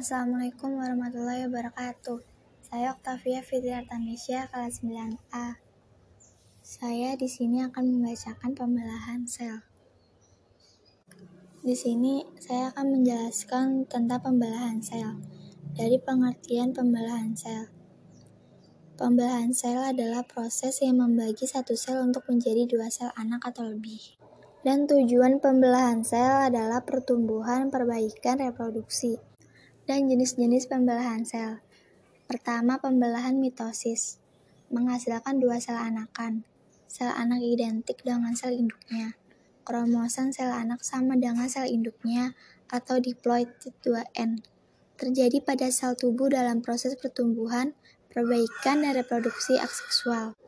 Assalamualaikum warahmatullahi wabarakatuh. Saya Octavia Fitri Artamisya, kelas 9A. Saya di sini akan membacakan pembelahan sel. Di sini saya akan menjelaskan tentang pembelahan sel. Dari pengertian pembelahan sel. Pembelahan sel adalah proses yang membagi satu sel untuk menjadi dua sel anak atau lebih. Dan tujuan pembelahan sel adalah pertumbuhan, perbaikan, reproduksi, dan jenis-jenis pembelahan sel. Pertama, pembelahan mitosis. Menghasilkan dua sel anakan. Sel anak identik dengan sel induknya. Kromosom sel anak sama dengan sel induknya atau diploid 2N. Terjadi pada sel tubuh dalam proses pertumbuhan, perbaikan, dan reproduksi seksual.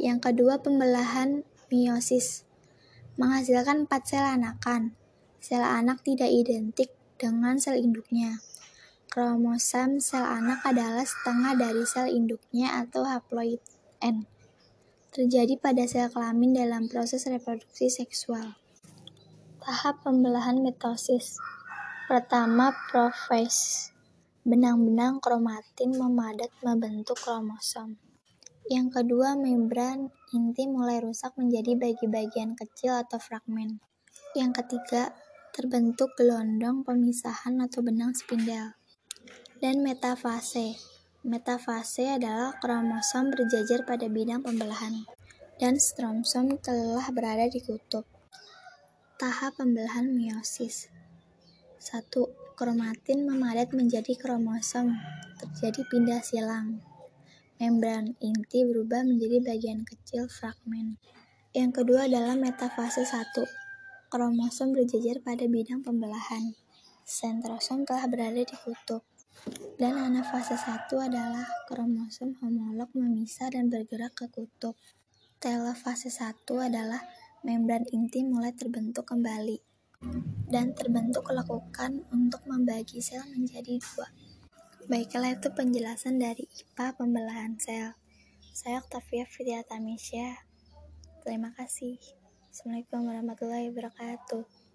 Yang kedua, pembelahan meiosis menghasilkan empat sel anakan. Sel anak tidak identik dengan sel induknya. Kromosom sel anak adalah setengah dari sel induknya atau haploid N. Terjadi pada sel kelamin dalam proses reproduksi seksual. Tahap pembelahan mitosis. Pertama, profase. Benang-benang kromatin memadat membentuk kromosom. Yang kedua, membran inti mulai rusak menjadi bagi-bagian kecil atau fragmen. Yang ketiga, terbentuk gelondong pemisahan atau benang spindel. Dan metafase. Metafase adalah kromosom berjajar pada bidang pembelahan dan stromosom telah berada di kutub. Tahap pembelahan meiosis. 1. Kromatin memadat menjadi kromosom. Terjadi pindah silang membran inti berubah menjadi bagian kecil fragmen. Yang kedua adalah metafase 1. Kromosom berjejer pada bidang pembelahan. Sentrosom telah berada di kutub. Dan anafase 1 adalah kromosom homolog memisah dan bergerak ke kutub. Telofase 1 adalah membran inti mulai terbentuk kembali dan terbentuk lakukan untuk membagi sel menjadi dua. Baiklah itu penjelasan dari IPA pembelahan sel. Saya Octavia Fitriatamisya. Terima kasih. Assalamualaikum warahmatullahi wabarakatuh.